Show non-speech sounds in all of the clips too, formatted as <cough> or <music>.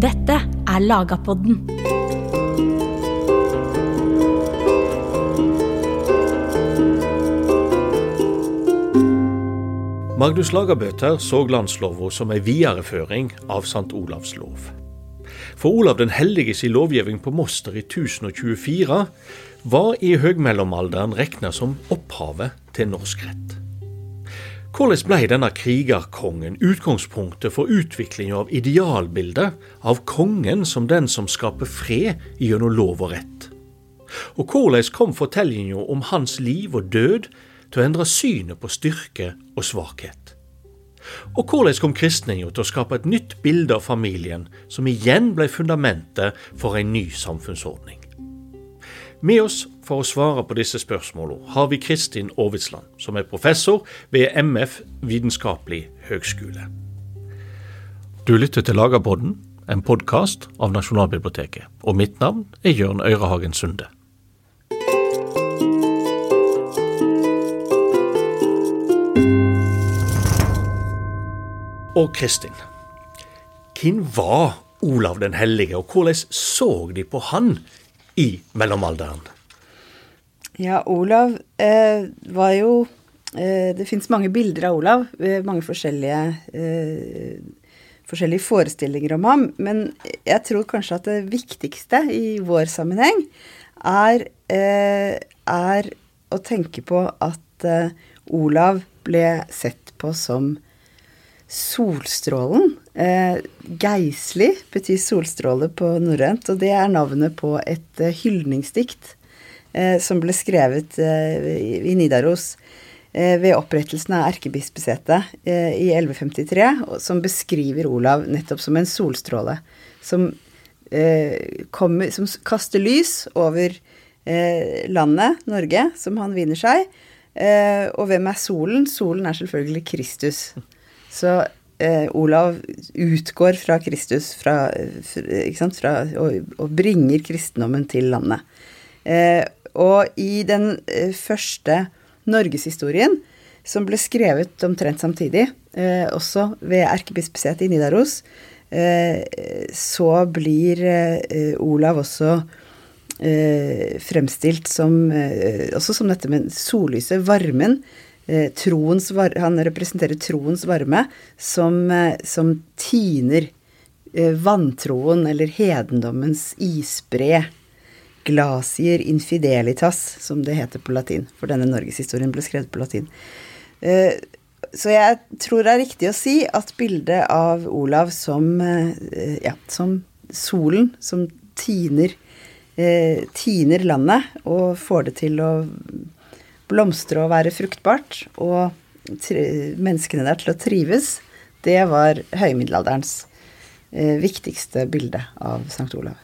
Dette er Lagapodden. Magnus Lagerbøter så landslova som ei videreføring av St. Olavs lov. For Olav den hellige si lovgivning på Moster i 1024 var i høgmellomalderen regna som opphavet til norsk rett. Hvordan ble denne krigerkongen utgangspunktet for utviklinga av idealbildet av kongen som den som skaper fred gjennom lov og rett? Og hvordan kom fortellinga om hans liv og død til å endre synet på styrke og svakhet? Og hvordan kom kristninga til å skape et nytt bilde av familien, som igjen ble fundamentet for en ny samfunnsordning? Med oss for å svare på disse spørsmålene har vi Kristin Aavitsland, som er professor ved MF Vitenskapelig høgskole. Du lytter til Lagerpodden, en podkast av Nasjonalbiblioteket. Og mitt navn er Jørn Øyrehagen Sunde. Og Kristin, hvem var Olav den hellige, og hvordan så de på han i mellomalderen? Ja, Olav eh, var jo eh, Det fins mange bilder av Olav. Eh, mange forskjellige, eh, forskjellige forestillinger om ham. Men jeg tror kanskje at det viktigste i vår sammenheng er, eh, er å tenke på at eh, Olav ble sett på som Solstrålen. Eh, Geisli betyr solstråle på norrønt, og det er navnet på et eh, hyldningsdikt eh, som ble skrevet i, Nidaros ved opprettelsen av erkebispesetet i 1153, og som beskriver Olav nettopp som en solstråle. Som, kommer, som kaster lys over landet, Norge, som han vinner seg. og hvem er solen? Solen er selvfølgelig Kristus. Så eh, Olav utgår fra Kristus fra, fra, og, og, bringer kristendommen til landet. Eh, og i den eh, første norgeshistorien, som ble skrevet omtrent samtidig, eh, også ved erkebispeksetet i Nidaros, eh, så blir eh, Olav også fremstilt som Også som dette med sollyset, varmen, troens Han representerer troens varme som, eh, som tiner eh, vantroen eller hedendommens isbre. Glacier infidelitas, som det heter på latin. For denne norgeshistorien ble skrevet på latin. Så jeg tror det er riktig å si at bildet av Olav som, ja, som solen som tiner, tiner landet og får det til å blomstre og være fruktbart, og menneskene der til å trives, det var høymiddelalderens eh, viktigste bilde av St. Olav.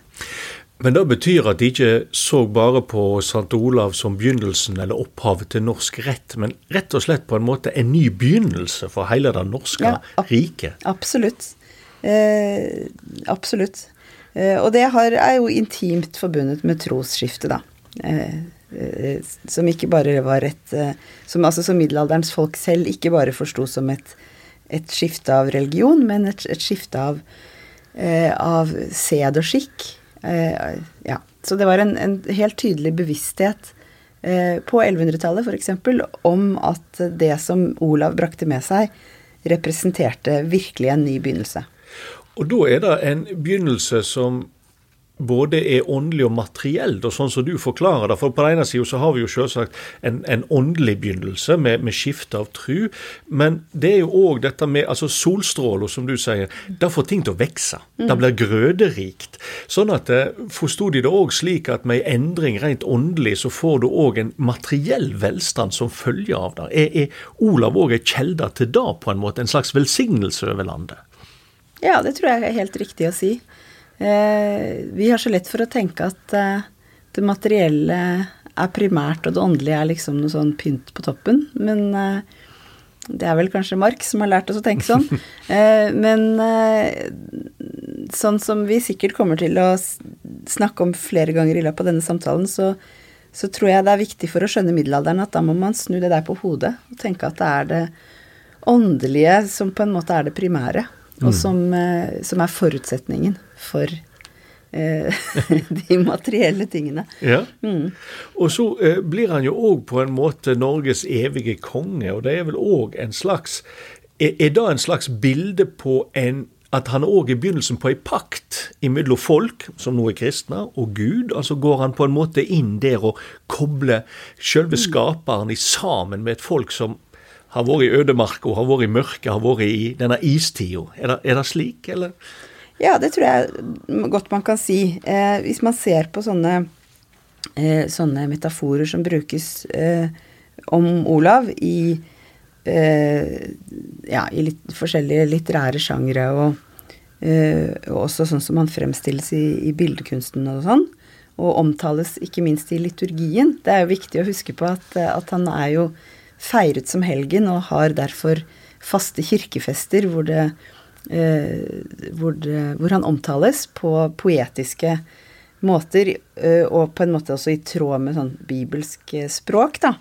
Men det betyr at de ikke så bare på St. Olav som begynnelsen eller opphavet til norsk rett, men rett og slett på en måte en ny begynnelse for hele det norske ja, ab riket? Absolutt. Eh, absolutt. Eh, og det har, er jo intimt forbundet med trosskiftet, da. Eh, som ikke bare var et eh, Som altså som middelalderens folk selv ikke bare forsto som et, et skifte av religion, men et, et skifte av, eh, av sed og skikk. ja. Så det var en, en helt tydelig bevissthet på 1100-tallet f.eks. om at det som Olav brakte med seg, representerte virkelig en ny begynnelse. Og da er det en begynnelse som både er åndelig og materiell, og sånn som du forklarer det. For på den ene sida så har vi jo selvsagt en, en åndelig begynnelse med, med skifte av tru, men det er jo òg dette med altså solstråler, som du sier. Det får ting til å vokse. Det mm. blir grøderikt. Sånn at eh, forsto de det òg slik at med en endring rent åndelig, så får du òg en materiell velstand som følge av det. Er, er Olav òg ei kjelde til det, på en måte? En slags velsignelse over landet? Ja, det tror jeg er helt riktig å si. Eh, vi har så lett for å tenke at eh, det materielle er primært, og det åndelige er liksom noe sånn pynt på toppen. Men eh, det er vel kanskje Marx som har lært oss å tenke sånn. <laughs> men sånn som vi sikkert kommer til å snakke om flere ganger i løpet av denne samtalen, så, så tror jeg det er viktig for å skjønne middelalderen at da må man snu det der på hodet og tenke at det er det åndelige som på en måte er det primære. og som, eh, som er forutsetningen for eh, <laughs> de materielle tingene. Ja. Og så eh, blir han jo òg på en måte Norges evige konge, og det er vel òg en slags Er, er det en slags bilde på en at han òg er begynnelsen på ei pakt imellom folk, som nå er kristne, og Gud. Altså går han på en måte inn der og kobler sjølve skaperen i sammen med et folk som har vært i ødemarka, har vært i mørket, har vært i denne istida. Er, det- er det slik, eller? Ja, det tror jeg godt man kan si. Eh, hvis man ser på sånne, eh, sånne metaforer som brukes eh, om Olav i, eh, ja, i litt forskjellige litterære sjangre, og, eh, og også sånn som han fremstilles i, i bildekunsten og sånn, og omtales ikke minst i liturgien. Det er jo viktig å huske på at, at han er jo feiret som helgen og har derfor faste kirkefester hvor det hvor, det, hvor han omtales på poetiske måter, eh, og på en måte også i tråd med sånn bibelsk eh, språk, da.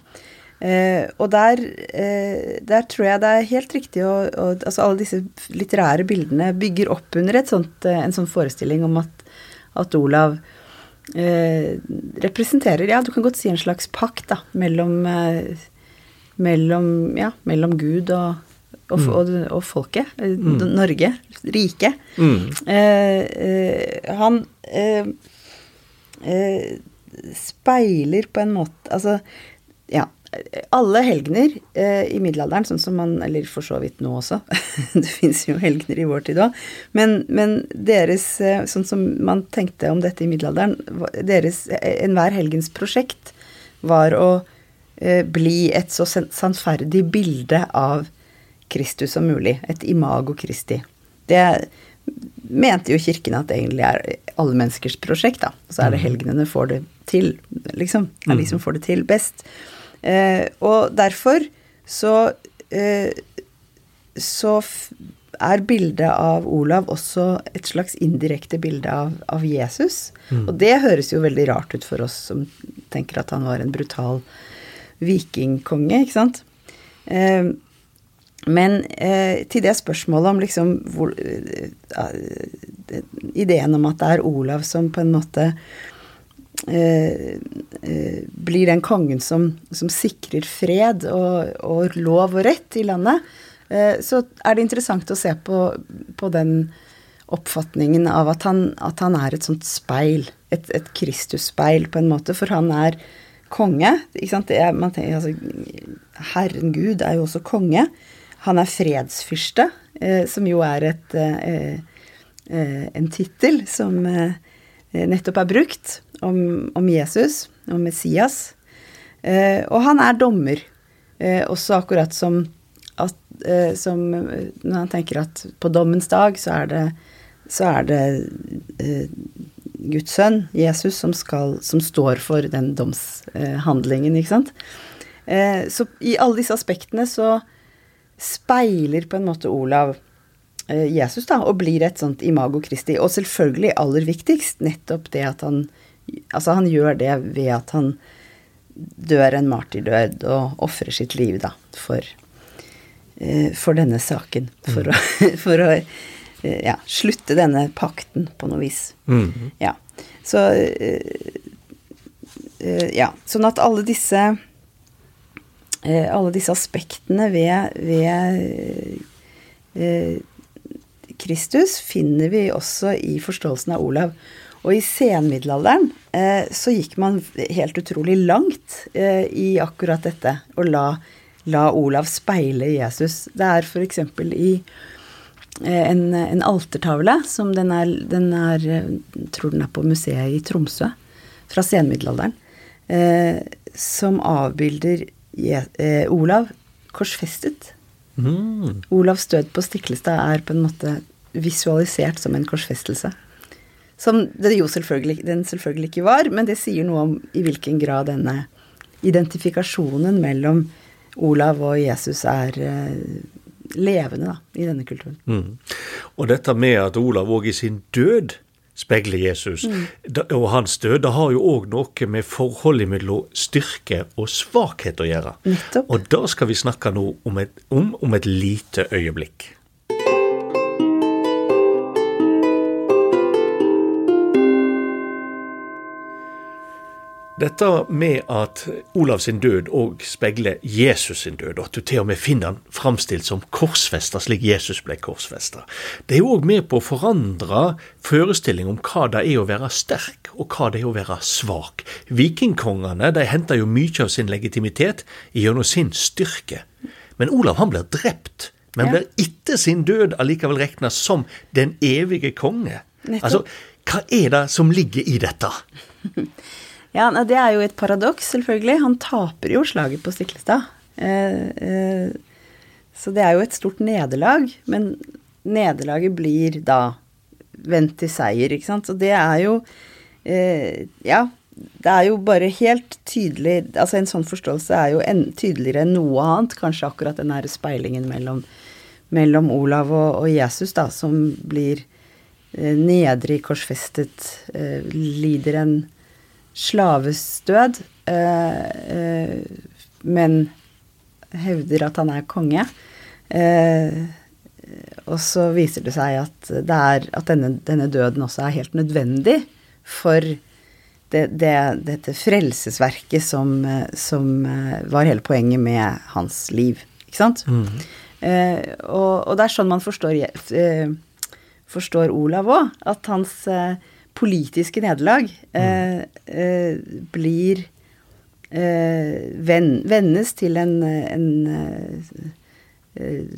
Eh, og der, eh, der tror jeg det er helt riktig å, å Altså alle disse litterære bildene bygger opp under sånt, eh, en sånn forestilling om at, at Olav eh, representerer Ja, du kan godt si en slags pakt, da, mellom eh, mellom, ja, mellom Gud og, og, og, og folket. mm. Norge. Riket. Eh, eh, han eh, eh, speiler på en måte Altså, ja. Alle helgener eh, i middelalderen, sånn som man Eller for så vidt nå også. <laughs> det fins jo helgener i vår tid òg. Men, men deres eh, Sånn som man tenkte om dette i middelalderen Deres eh, Enhver helgens prosjekt var å eh, bli et så sannferdig bilde av Kristus som mulig. Et imago Kristi. Det mente jo kirken at det egentlig er alle menneskers prosjekt, da. Så er det helgenene får det til, liksom. Det er de som får det til best. Eh, og derfor så eh, så er bildet av Olav også et slags indirekte bilde av, av Jesus. Og det høres jo veldig rart ut for oss som tenker at han var en brutal vikingkonge, ikke sant. Eh, men eh, til det spørsmålet om liksom hvor, eh, Ideen om at det er Olav som på en måte eh, eh, blir den kongen som, som sikrer fred og, og lov og rett i landet, eh, så er det interessant å se på, på den oppfatningen av at han, at han er et sånt speil, et, et Kristusspeil på en måte, for han er konge. ikke sant? Er, man tenker, altså, Herren Gud er jo også konge. Han er fredsfyrste, eh, som jo er et, eh, eh, en tittel som nettopp er brukt om, om Jesus, om Messias. Og han er dommer, også akkurat som, at, som Når han tenker at på dommens dag så er det, så er det Guds sønn, Jesus, som, skal, som står for den domshandlingen, ikke sant. Så i alle disse aspektene så speiler på en måte Olav eh, Jesus, da, og blir et sånt imago Christi. Og selvfølgelig aller viktigst nettopp det at han Altså, han gjør det ved at han dør en martyrdød og ofrer sitt liv, da, for, eh, for denne saken. For å, <laughs> for å eh, ja, slutte denne pakten på noe vis. Ja. Så Ja. Sånn at alle disse alle disse aspektene ved, ved eh, Kristus finner vi også i forståelsen av Olav. Og i senmiddelalderen eh, så gikk man helt utrolig langt eh, i akkurat dette, å la, la Olav speile Jesus. Det er f.eks. i eh, en, en altertavle som den er, den er eh, tror den er på museet i Tromsø, fra senmiddelalderen, eh, som avbilder eh, Olav korsfestet. Olavs død på Stiklestad er på en måte visualisert som en korsfestelse. Som det jo selvfølgelig, den selvfølgelig ikke var, men det sier noe om i hvilken grad denne identifikasjonen mellom Olav og Jesus er eh, levende da, i denne kulturen. Mm. Og dette med at Olav òg i sin død speiler Jesus, da, og hans død, det har jo òg noe med forholdet mellom styrke og svakhet å gjøre. Nettopp. Og det skal vi snakke nå om et, om, om et lite øyeblikk. Dette med at Olav sin død òg speiler Jesus sin død, og at du til og med finner han framstilt som korsfesta slik Jesus ble korsfesta, det er jo òg med på å forandre forestilling om hva det er å være sterk, og hva det er å være svak. Vikingkongene de henter jo mye av sin legitimitet gjennom sin styrke. Men Olav han blir drept, men blir etter sin død allikevel regna som den evige konge. Altså, hva er det som ligger i dette? <laughs> Ja, Det er jo et paradoks, selvfølgelig. Han taper jo slaget på Stiklestad. Eh, eh, så det er jo et stort nederlag. Men nederlaget blir da vendt til seier, ikke sant. Så det er jo eh, Ja, det er jo bare helt tydelig Altså en sånn forståelse er jo en, tydeligere enn noe annet. Kanskje akkurat den her speilingen mellom, mellom Olav og, og Jesus, da, som blir eh, nedrig korsfestet, eh, lider en slaves død, eh, eh, men hevder at han er konge. Eh, og så viser det seg at, det er, at denne, denne døden også er helt nødvendig for det, det, dette frelsesverket som, som var hele poenget med hans liv. Ikke sant? Eh, og, og det er sånn man forstår, eh, forstår Olav òg. At hans politiske nederlag eh, eh, blir eh, ven, vendes til en, en eh,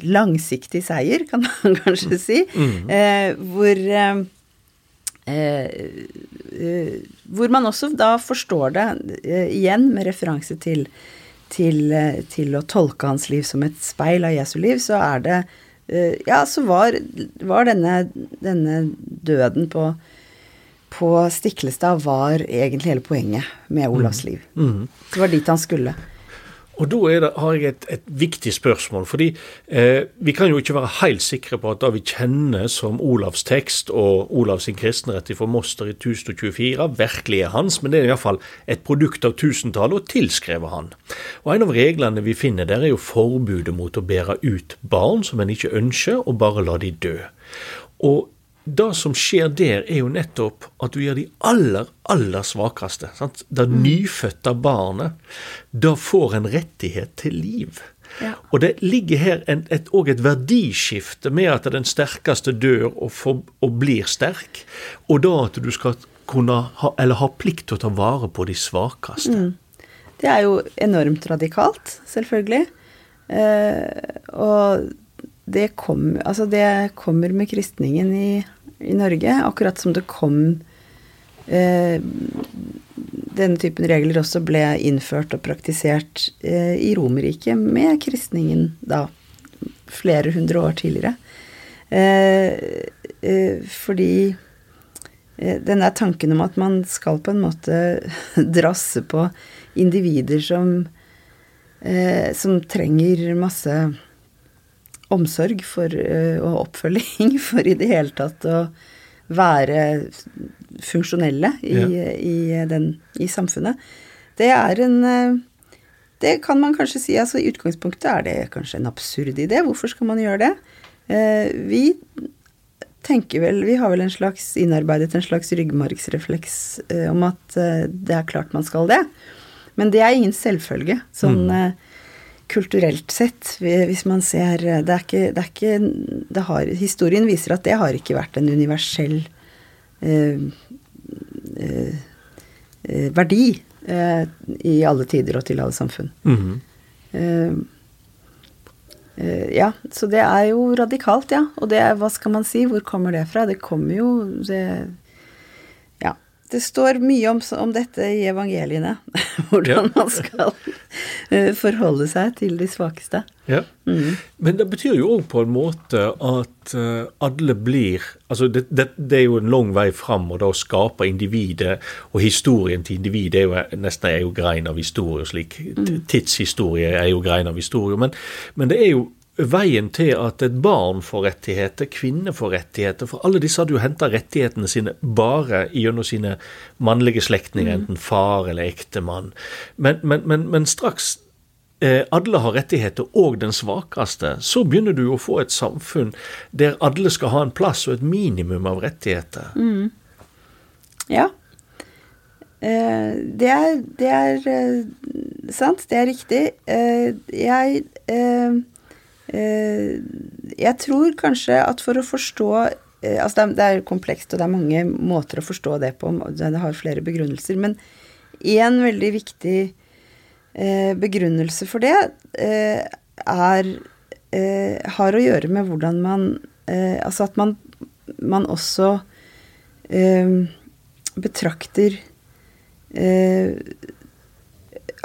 langsiktig seier, kan man <laughs> kanskje si. Eh, hvor eh, eh, hvor man også da forstår det eh, igjen med referanse til, til, eh, til å tolke hans liv som et speil av Jesu liv, så er det eh, Ja, så var, var denne, denne døden på, på Stiklestad var egentlig hele poenget med Olavs liv. Det var dit han skulle. Og da det, har jeg et, et viktig spørsmål. fordi eh, vi kan jo ikke være helt sikre på at det vi kjenner som Olavs tekst og Olavs sin kristenrett fra Moster i 1024, virkelig er hans, men det er iallfall et produkt av tusentallet og tilskrevet han. Og En av reglene vi finner der, er jo forbudet mot å bære ut barn som en ikke ønsker, og bare la de dø. Og det som skjer der, er jo nettopp at du gjør de aller, aller svakeste. Sant? Det nyfødte barnet, det får en rettighet til liv. Ja. Og det ligger her òg et, et verdiskifte med at den sterkeste dør og, for, og blir sterk, og da at du skal kunne ha, eller ha plikt til å ta vare på de svakeste. Det er jo enormt radikalt, selvfølgelig. Eh, og det, kom, altså det kommer med kristningen i, i Norge, akkurat som det kom eh, Denne typen regler også ble innført og praktisert eh, i Romerriket med kristningen da flere hundre år tidligere. Eh, eh, fordi eh, den der tanken om at man skal på en måte <laughs> drasse på individer som, eh, som trenger masse omsorg for, eh, og oppfølging <laughs> for i det hele tatt å være funksjonelle i, Ja. i, den, i samfunnet. Det er en eh, Det kan man kanskje si. altså I utgangspunktet er det kanskje en absurd idé. Hvorfor skal man gjøre det? Eh, vi tenker vel Vi har vel en slags innarbeidet en slags ryggmargsrefleks om at det er klart man skal det. Men det er ingen selvfølge. Sånn eh, kulturelt sett, hvis man ser eh, Det er ikke, det er ikke det har, Historien viser at det har ikke vært en universell eh, eh, eh, verdi eh, i alle tider og til alle samfunn. Eh, eh, ja, så det er jo radikalt, ja. Og det, hva skal man si, hvor kommer det fra? Det kommer jo det. Det står mye om, om dette i evangeliene. <laughs> Hvordan man skal eh, forholde seg til de svakeste. Ja. Men det betyr jo òg på en måte at eh, alle blir Altså det, det, det er jo en lang vei fram, og da å skape individet og historien til individet er jo nesten er jo grein av historie, slik tidshistorie er jo grein av historie. Men, men det er jo veien til at et barn får rettigheter, kvinner får rettigheter. For alle disse hadde jo henta rettighetene sine bare gjennom sine mannlige slektninger, enten far eller ektemann. Men, men, men, men straks eh, alle har rettigheter, og den svakeste, så begynner du å få et samfunn der alle skal ha en plass og et minimum av rettigheter. Ja. Eh, det er, det er eh, sant, det er riktig. Eh, jeg eh, Jeg tror kanskje at for å forstå eh, Altså, det er, komplekst, og det er mange måter å forstå det på. Det har flere begrunnelser. Men én veldig viktig begrunnelse for det er Har å gjøre med hvordan man Altså at man, man også betrakter eh,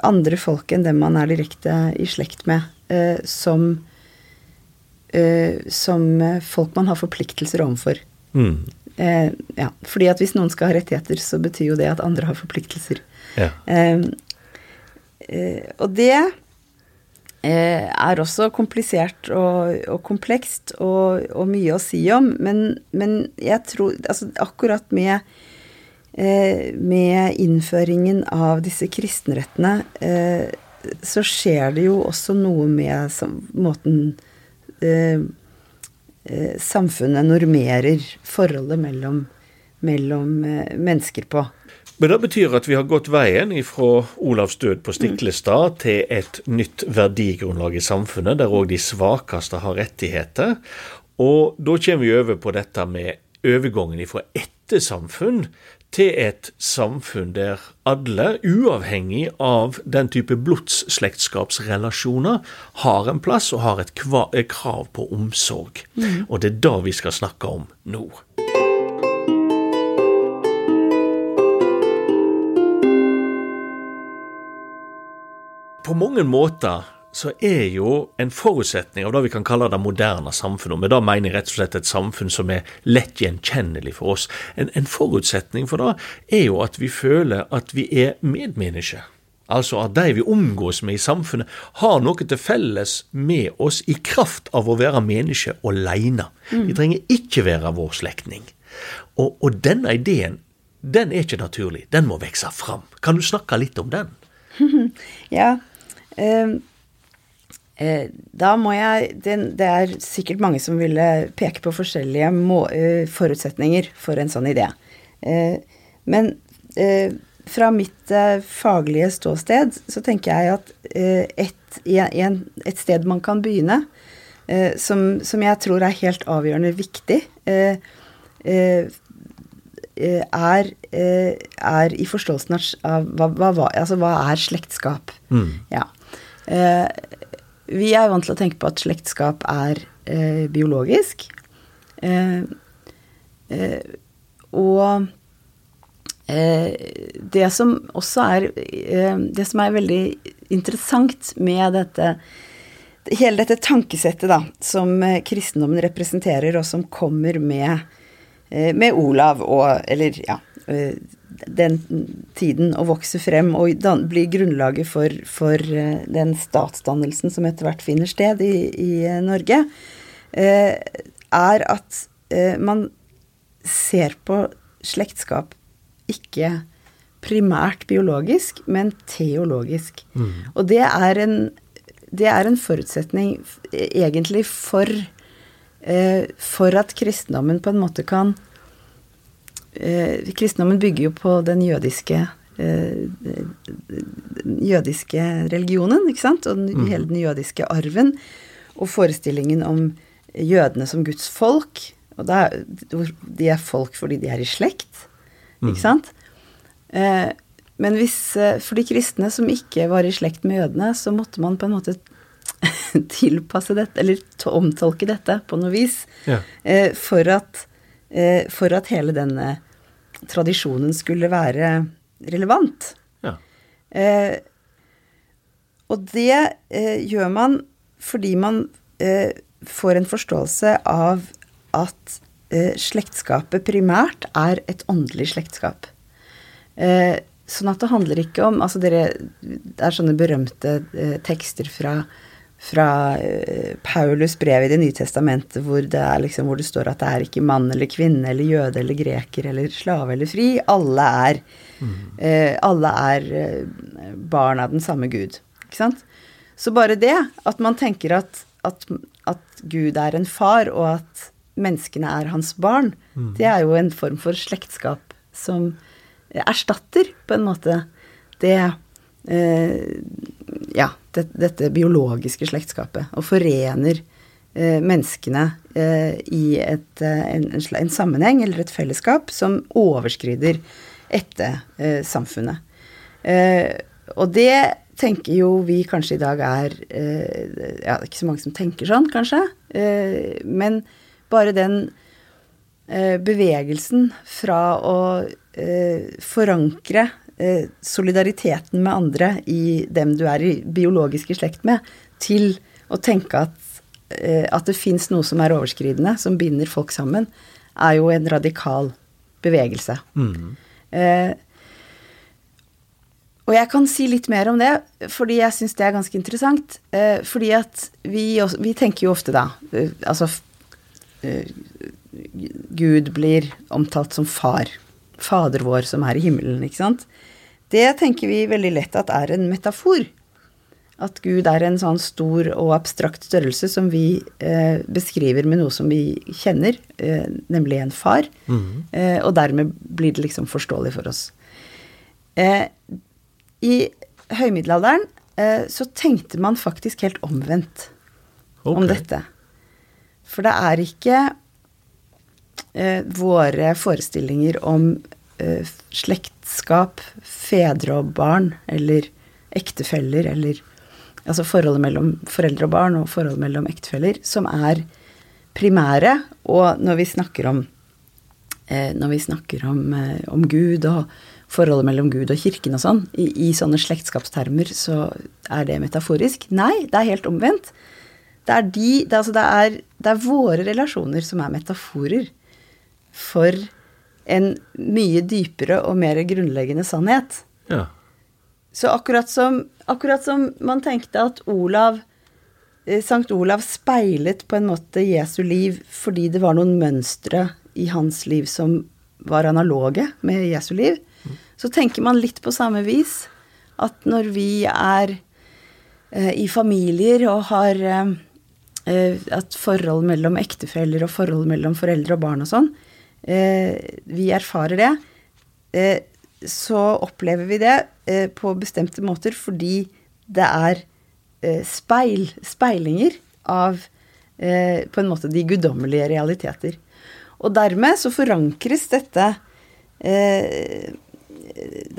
andre folk enn dem man er direkte i slekt med, eh, som, eh, som folk man har forpliktelser overfor. Mm. Eh, ja, fordi at hvis noen skal ha rettigheter, så betyr jo det at andre har forpliktelser. Ja. Eh, eh, og det er også komplisert og, og komplekst og, og, mye å si om, men, men jeg tror altså akkurat med Eh, med innføringen av disse kristenrettene eh, så skjer det jo også noe med måten eh, samfunnet normerer forholdet mellom, mellom mennesker på. Men det betyr at vi har gått veien ifra Olavs død på Stiklestad til et nytt verdigrunnlag i samfunnet, der òg de svakeste har rettigheter. Og da kommer vi over på dette med overgangen fra ettersamfunn til et samfunn der alle, uavhengig av den type blodsslektskapsrelasjoner, har en plass og har et, krav på omsorg. Mm. Og det er det vi skal snakke om nå. På mange måter så er jo en forutsetning av det vi kan kalle det moderne samfunnet, og med det mener jeg rett og slett et samfunn som er lett gjenkjennelig for oss, en, en forutsetning for det er jo at vi føler at vi er medmennesker. Altså at de vi omgås med i samfunnet, har noe til felles med oss i kraft av å være menneske alene. Mm. Vi trenger ikke være vår slektning. Og, og, denne ideen, den er ikke naturlig. Den må vokse fram. Kan du snakke litt om den? <laughs> ja. Um da må jeg det, det, er sikkert mange som ville peke på forskjellige må, uh, forutsetninger for en sånn idé. Uh, men fra mitt faglige ståsted så tenker jeg at et, en, et, sted man kan begynne, som, som, jeg tror er helt avgjørende viktig, er, er, i forståelsen av hva, hva, altså, hva er slektskap. Mm. Ja. Vi er vant til å tenke på at slektskap er eh, biologisk. Eh, eh, og eh, det som også er eh, Det som er veldig interessant med dette Hele dette tankesettet da, som eh, kristendommen representerer, og som kommer med, med Olav og Eller, ja den tiden å vokse frem og dan, bli grunnlaget for, for, eh, den statsdannelsen som etter hvert finner sted i, i eh, Norge, eh, er at man ser på slektskap ikke primært biologisk, men teologisk. Mm. Og det er, en, det er en forutsetning egentlig for, eh, for at kristendommen på en måte kan Kristendommen bygger jo på den jødiske eh, jødiske religionen, ikke sant, og den, mm. hele den jødiske arven, og forestillingen om jødene som Guds folk. Og er, de er folk fordi de er i slekt, ikke mm. sant? Eh, men hvis eh, For de kristne som ikke var i slekt med jødene, så måtte man på en måte <laughs> tilpasse dette, eller omtolke dette på noe vis, ja. eh, for at eh, for at hele denne tradisjonen skulle være relevant. Ja. Eh, og det eh, gjør man fordi man eh, får en forståelse av at eh, slektskapet primært er et åndelig slektskap. Eh, sånn at det handler ikke om Altså, dere Det er sånne berømte tekster fra fra uh, Paulus brev i Det nye testamentet hvor det, liksom, hvor det, står at det er ikke mann eller kvinne eller jøde eller greker eller slave eller fri. Alle er, mm. eh, alle er uh, barn av den samme Gud. Ikke sant? Så bare det, at man tenker at, at, at Gud er en far, og at menneskene er hans barn, mm. det er jo en form for slektskap som erstatter på en måte det eh, Ja, det, dette biologiske slektskapet. Og forener eh, menneskene eh, i et, eh, en, en, sammenheng eller et fellesskap som overskrider ættesamfunnet. Eh, og det tenker jo vi kanskje i dag er Ja, det er ikke så mange som tenker sånn, kanskje. men bare den bevegelsen fra å forankre Eh, solidariteten med andre i dem du er i biologisk i slekt med, til å tenke at, eh, at det fins noe som er overskridende, som binder folk sammen, er jo en radikal bevegelse. Mm. Eh, og jeg kan si litt mer om det, fordi jeg syns det er ganske interessant. Eh, fordi at vi, vi, tenker jo ofte da eh, Altså eh, Gud blir omtalt som far. Fader vår som er i himmelen, ikke sant. Det tenker vi veldig lett at er en metafor. At Gud er en sånn stor og abstrakt størrelse som vi eh, beskriver med noe som vi kjenner, eh, nemlig en far. Mm. Eh, og dermed blir det liksom forståelig for oss. Eh, I høymiddelalderen eh, så tenkte man faktisk helt omvendt okay. om dette. For det er ikke eh, våre forestillinger om uh, slektskap, fedre og barn, eller ektefeller, eller altså forholdet mellom foreldre og barn og forholdet mellom ektefeller, som er primære. Og når vi snakker om, eh, vi snakker om, eh, om, Gud og forholdet mellom Gud og kirken og sånn, i, i sånne slektskapstermer, så er det metaforisk. Nei, det er helt omvendt. Det er, de, det, altså det, er, det er våre relasjoner som er metaforer for en mye dypere og mer grunnleggende sannhet. Ja. Så akkurat som, akkurat som man tenkte at Olav eh, Sankt Olav speilet på en måte Jesu liv fordi det var noen mønstre i hans liv som var analoge med Jesu liv, så tenker man litt på samme vis at når vi er eh, i familier og har eh, eh at forhold mellom ektefeller og forhold mellom foreldre og barn og sånn, vi erfarer det, eh, så opplever vi det eh, på bestemte måter fordi det er speil, speilinger av på en måte de guddommelige realiteter. Og dermed så forankres dette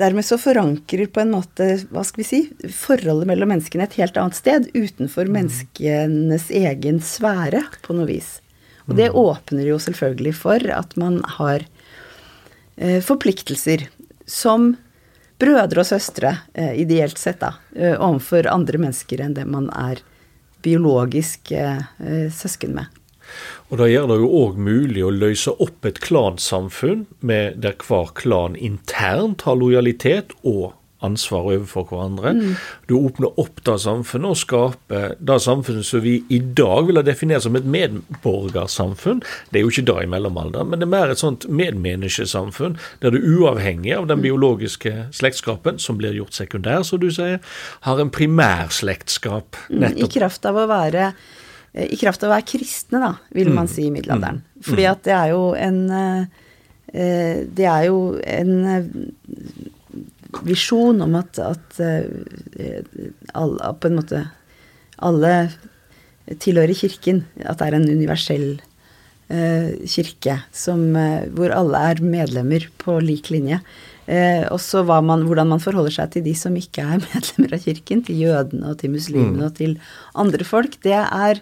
Dermed så forankrer på en måte, hva skal vi si, forholdet mellom menneskene et helt annet sted, utenfor menneskenes egen sfære, på noe vis. Og det åpner jo selvfølgelig for at man har eh, forpliktelser som brødre og søstre, eh, ideelt sett, da, eh, overfor andre mennesker enn det man er biologisk søsken med. Og Da gjør det jo òg mulig å løse opp et klansamfunn der hver klan internt har lojalitet og ansvar overfor hverandre. Mm. Du åpner opp det samfunnet og skaper det samfunnet som vi i dag vil ha definert som et medborgersamfunn. Det er jo ikke det i mellomalderen, men det er mer et sånt medmenneskesamfunn, der du uavhengig av den mm. biologiske slektskapen, som blir gjort sekundær, som du sier, har en primærslektskap. slektskap. nettopp. I kraft av å være i kraft av å være kristne, da, vil man mm. si i middelalderen. Mm. Fordi at det er jo en eh, Det er jo en visjon om at, at uh, alle, på en måte alle tilhører Kirken. At det er en universell uh, kirke som, uh, hvor alle er medlemmer på lik linje. og så hvordan man forholder seg til de som ikke er <laughs> medlemmer av Kirken, til jødene og til muslimene mm. og til andre folk, det er,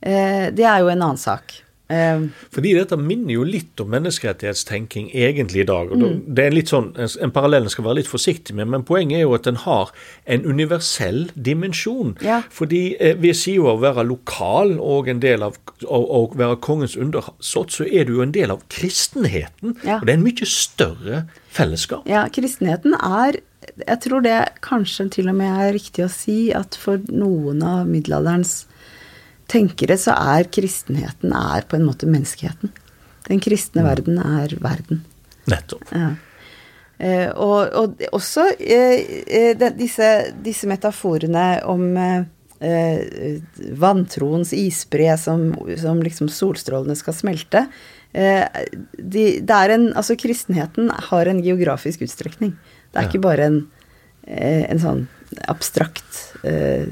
det er jo en annen sak. Um, Fordi dette minner jo litt om menneskerettighetstenking egentlig i dag. og mm. Det er litt sånn, En parallell en skal være litt forsiktig med, men poenget er jo at den har en universell dimensjon. Ja. Fordi eh, ved siden av å være lokal og en del av å, være kongens undersått, så er du jo en del av kristenheten. Ja. Og det er en mye større fellesskap. Ja, kristenheten er Jeg tror det kanskje til og med er riktig å si at for noen av middelalderens tenkere så er kristenheten er på en måte menneskeheten. Den kristne mm. verden er verden. Nettopp. Ja. Eh, og, og, også eh, de, disse, disse, metaforene om eh, eh, vantroens isbre som, som, liksom solstrålene skal smelte. eh, de, det er en, altså Kristenheten har en geografisk utstrekning. Det er Ja. ikke bare en, eh, en sånn abstrakt eh,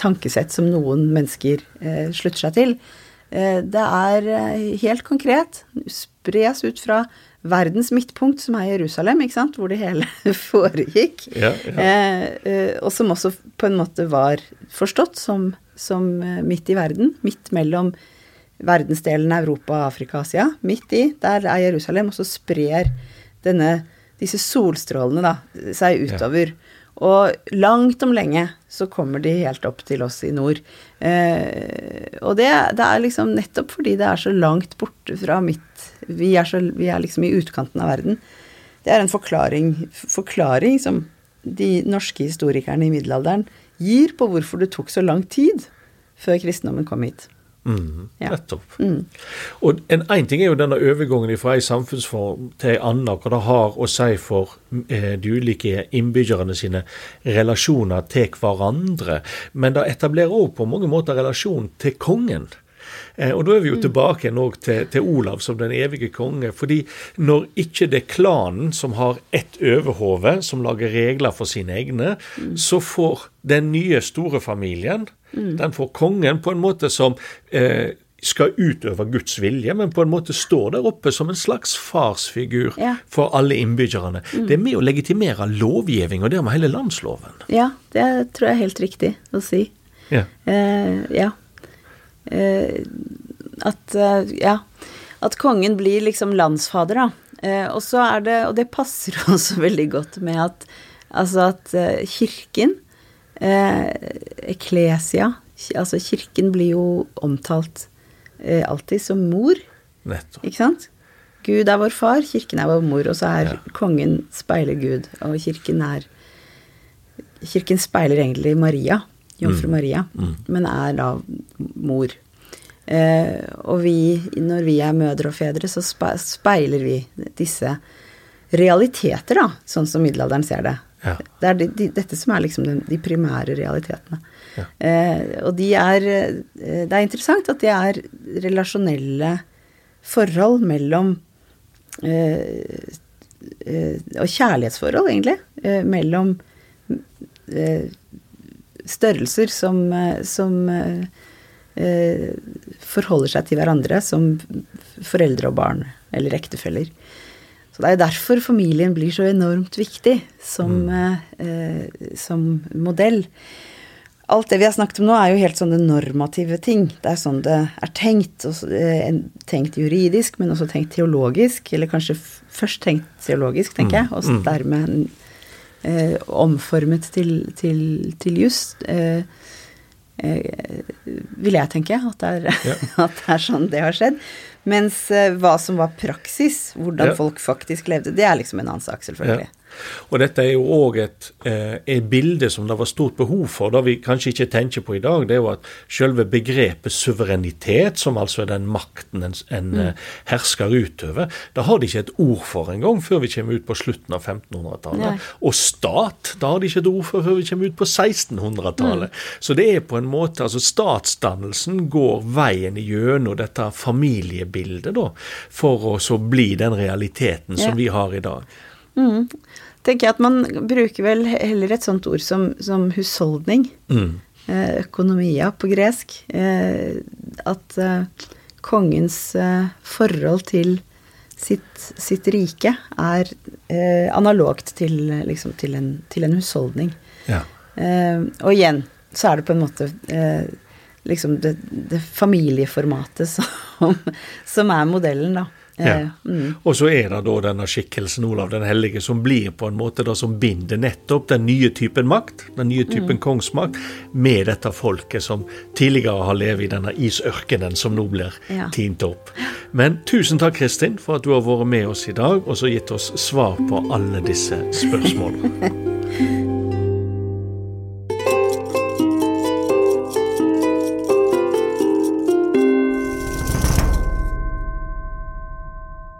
tankesett som noen mennesker eh, slutter seg til. Eh, det er eh, helt konkret. Spres ut fra verdens midtpunkt, som er Jerusalem, ikke sant? hvor det hele <laughs> foregikk. Ja, ja. Eh, eh, og som også på en måte var forstått som, som midt i verden. Midt mellom verdensdelen Europa, Afrika, Asia. Midt i, der er Jerusalem, og så sprer denne, disse solstrålene da, seg utover. Og langt om lenge så kommer de helt opp til oss i nord. Eh, og det, det er liksom nettopp fordi det er så langt borte fra mitt Vi er, så, vi er liksom i utkanten av verden. Det er en forklaring, forklaring som de norske historikerne i middelalderen gir på hvorfor det tok så lang tid før kristendommen kom hit. Mm, Ja. Nettopp. Og en, en ting er jo denne overgangen fra en samfunnsform til en annen, hva det har å si for eh, de ulike innbyggerne sine relasjoner til hverandre. Men det etablerer òg på mange måter relasjon til kongen. Eh, og da er vi jo tilbake igjen til, til Olav som den evige konge. fordi når ikke det er klanen som har ett overhode, som lager regler for sine egne, så får den nye store familien, den får kongen på en måte som eh, skal utøve Guds vilje, men på en måte står der oppe som en slags farsfigur Ja. for alle innbyggerne. Det er med å legitimere lovgivning, og dermed hele landsloven. Ja, det tror jeg er helt riktig å si. Ja. Eh, ja. Eh, at eh, Ja. At kongen blir liksom landsfader, da. Eh, og så er det Og det passer <laughs> også veldig godt med at Altså at kirken, eh, eklesia Altså kirken blir jo omtalt eh, alltid som mor, Nettopp. ikke sant? Gud er vår far, kirken er vår mor, og så er Ja. kongen speiler Gud, og kirken er Kirken speiler egentlig Maria, jomfru Mm. Maria, men er da mor. Eh, og vi, når vi er mødre og fedre, så speiler vi disse realiteter, da, sånn som middelalderen ser det. Ja. Det er de, de, dette som er liksom de, de primære realitetene. Ja. Eh, og de er eh, Det er interessant at det er relasjonelle forhold mellom eh, eh, Og kjærlighetsforhold, egentlig, eh, mellom størrelser som, eh, som eh, eh, forholder seg til hverandre som foreldre og barn, eller ektefeller. Så det er jo derfor familien blir så enormt viktig som, mm. eh, som modell. Alt det vi har snakket om nå, er jo helt sånne normative ting. Det er sånn det er tenkt. Eh, tenkt juridisk, men også tenkt teologisk. Eller kanskje først tenkt teologisk, tenker jeg, og dermed eh, omformet til, til, til juss. Eh, eh, vil jeg tenke at det, er, Ja. <laughs> at det er sånn det har skjedd. Mens eh, hva som var praksis, hvordan Ja. folk faktisk levde, det er liksom en annen sak, selvfølgelig. Og dette er jo òg et, eh, et bilde som det var stort behov for. Det vi kanskje ikke tenker på i dag, det er jo at selve begrepet suverenitet, som altså er den makten en, en mm. hersker utøver, det har de ikke et ord for engang før vi kommer ut på slutten av 1500-tallet. Og stat, da har de ikke et ord for før vi kommer ut på 1600-tallet. Så det er på en måte, altså statsdannelsen går veien gjennom dette familiebildet, da, for å så bli den realiteten som Ja. vi har i dag. Tenker jeg at man bruker vel heller et sånt ord som, som husholdning. Mm. Eh, økonomia på gresk. Eh, at eh, kongens forhold til sitt, sitt rike er analogt til, liksom, til, en, til en husholdning. Ja. Eh, og igjen så er det på en måte liksom det, det familieformatet <laughs> som, som er modellen, da. Eh, Ja. mm. Og så er det da denne skikkelsen Olav den hellige som blir på en måte det som binder nettopp den nye typen makt, den nye typen Mm. kongsmakt, med dette folket som tidligere har levd i denne isørkenen som nå blir Ja. tint opp. Men tusen takk, Kristin, for at du har vært med oss i dag og så gitt oss svar på alle disse spørsmålene. <laughs>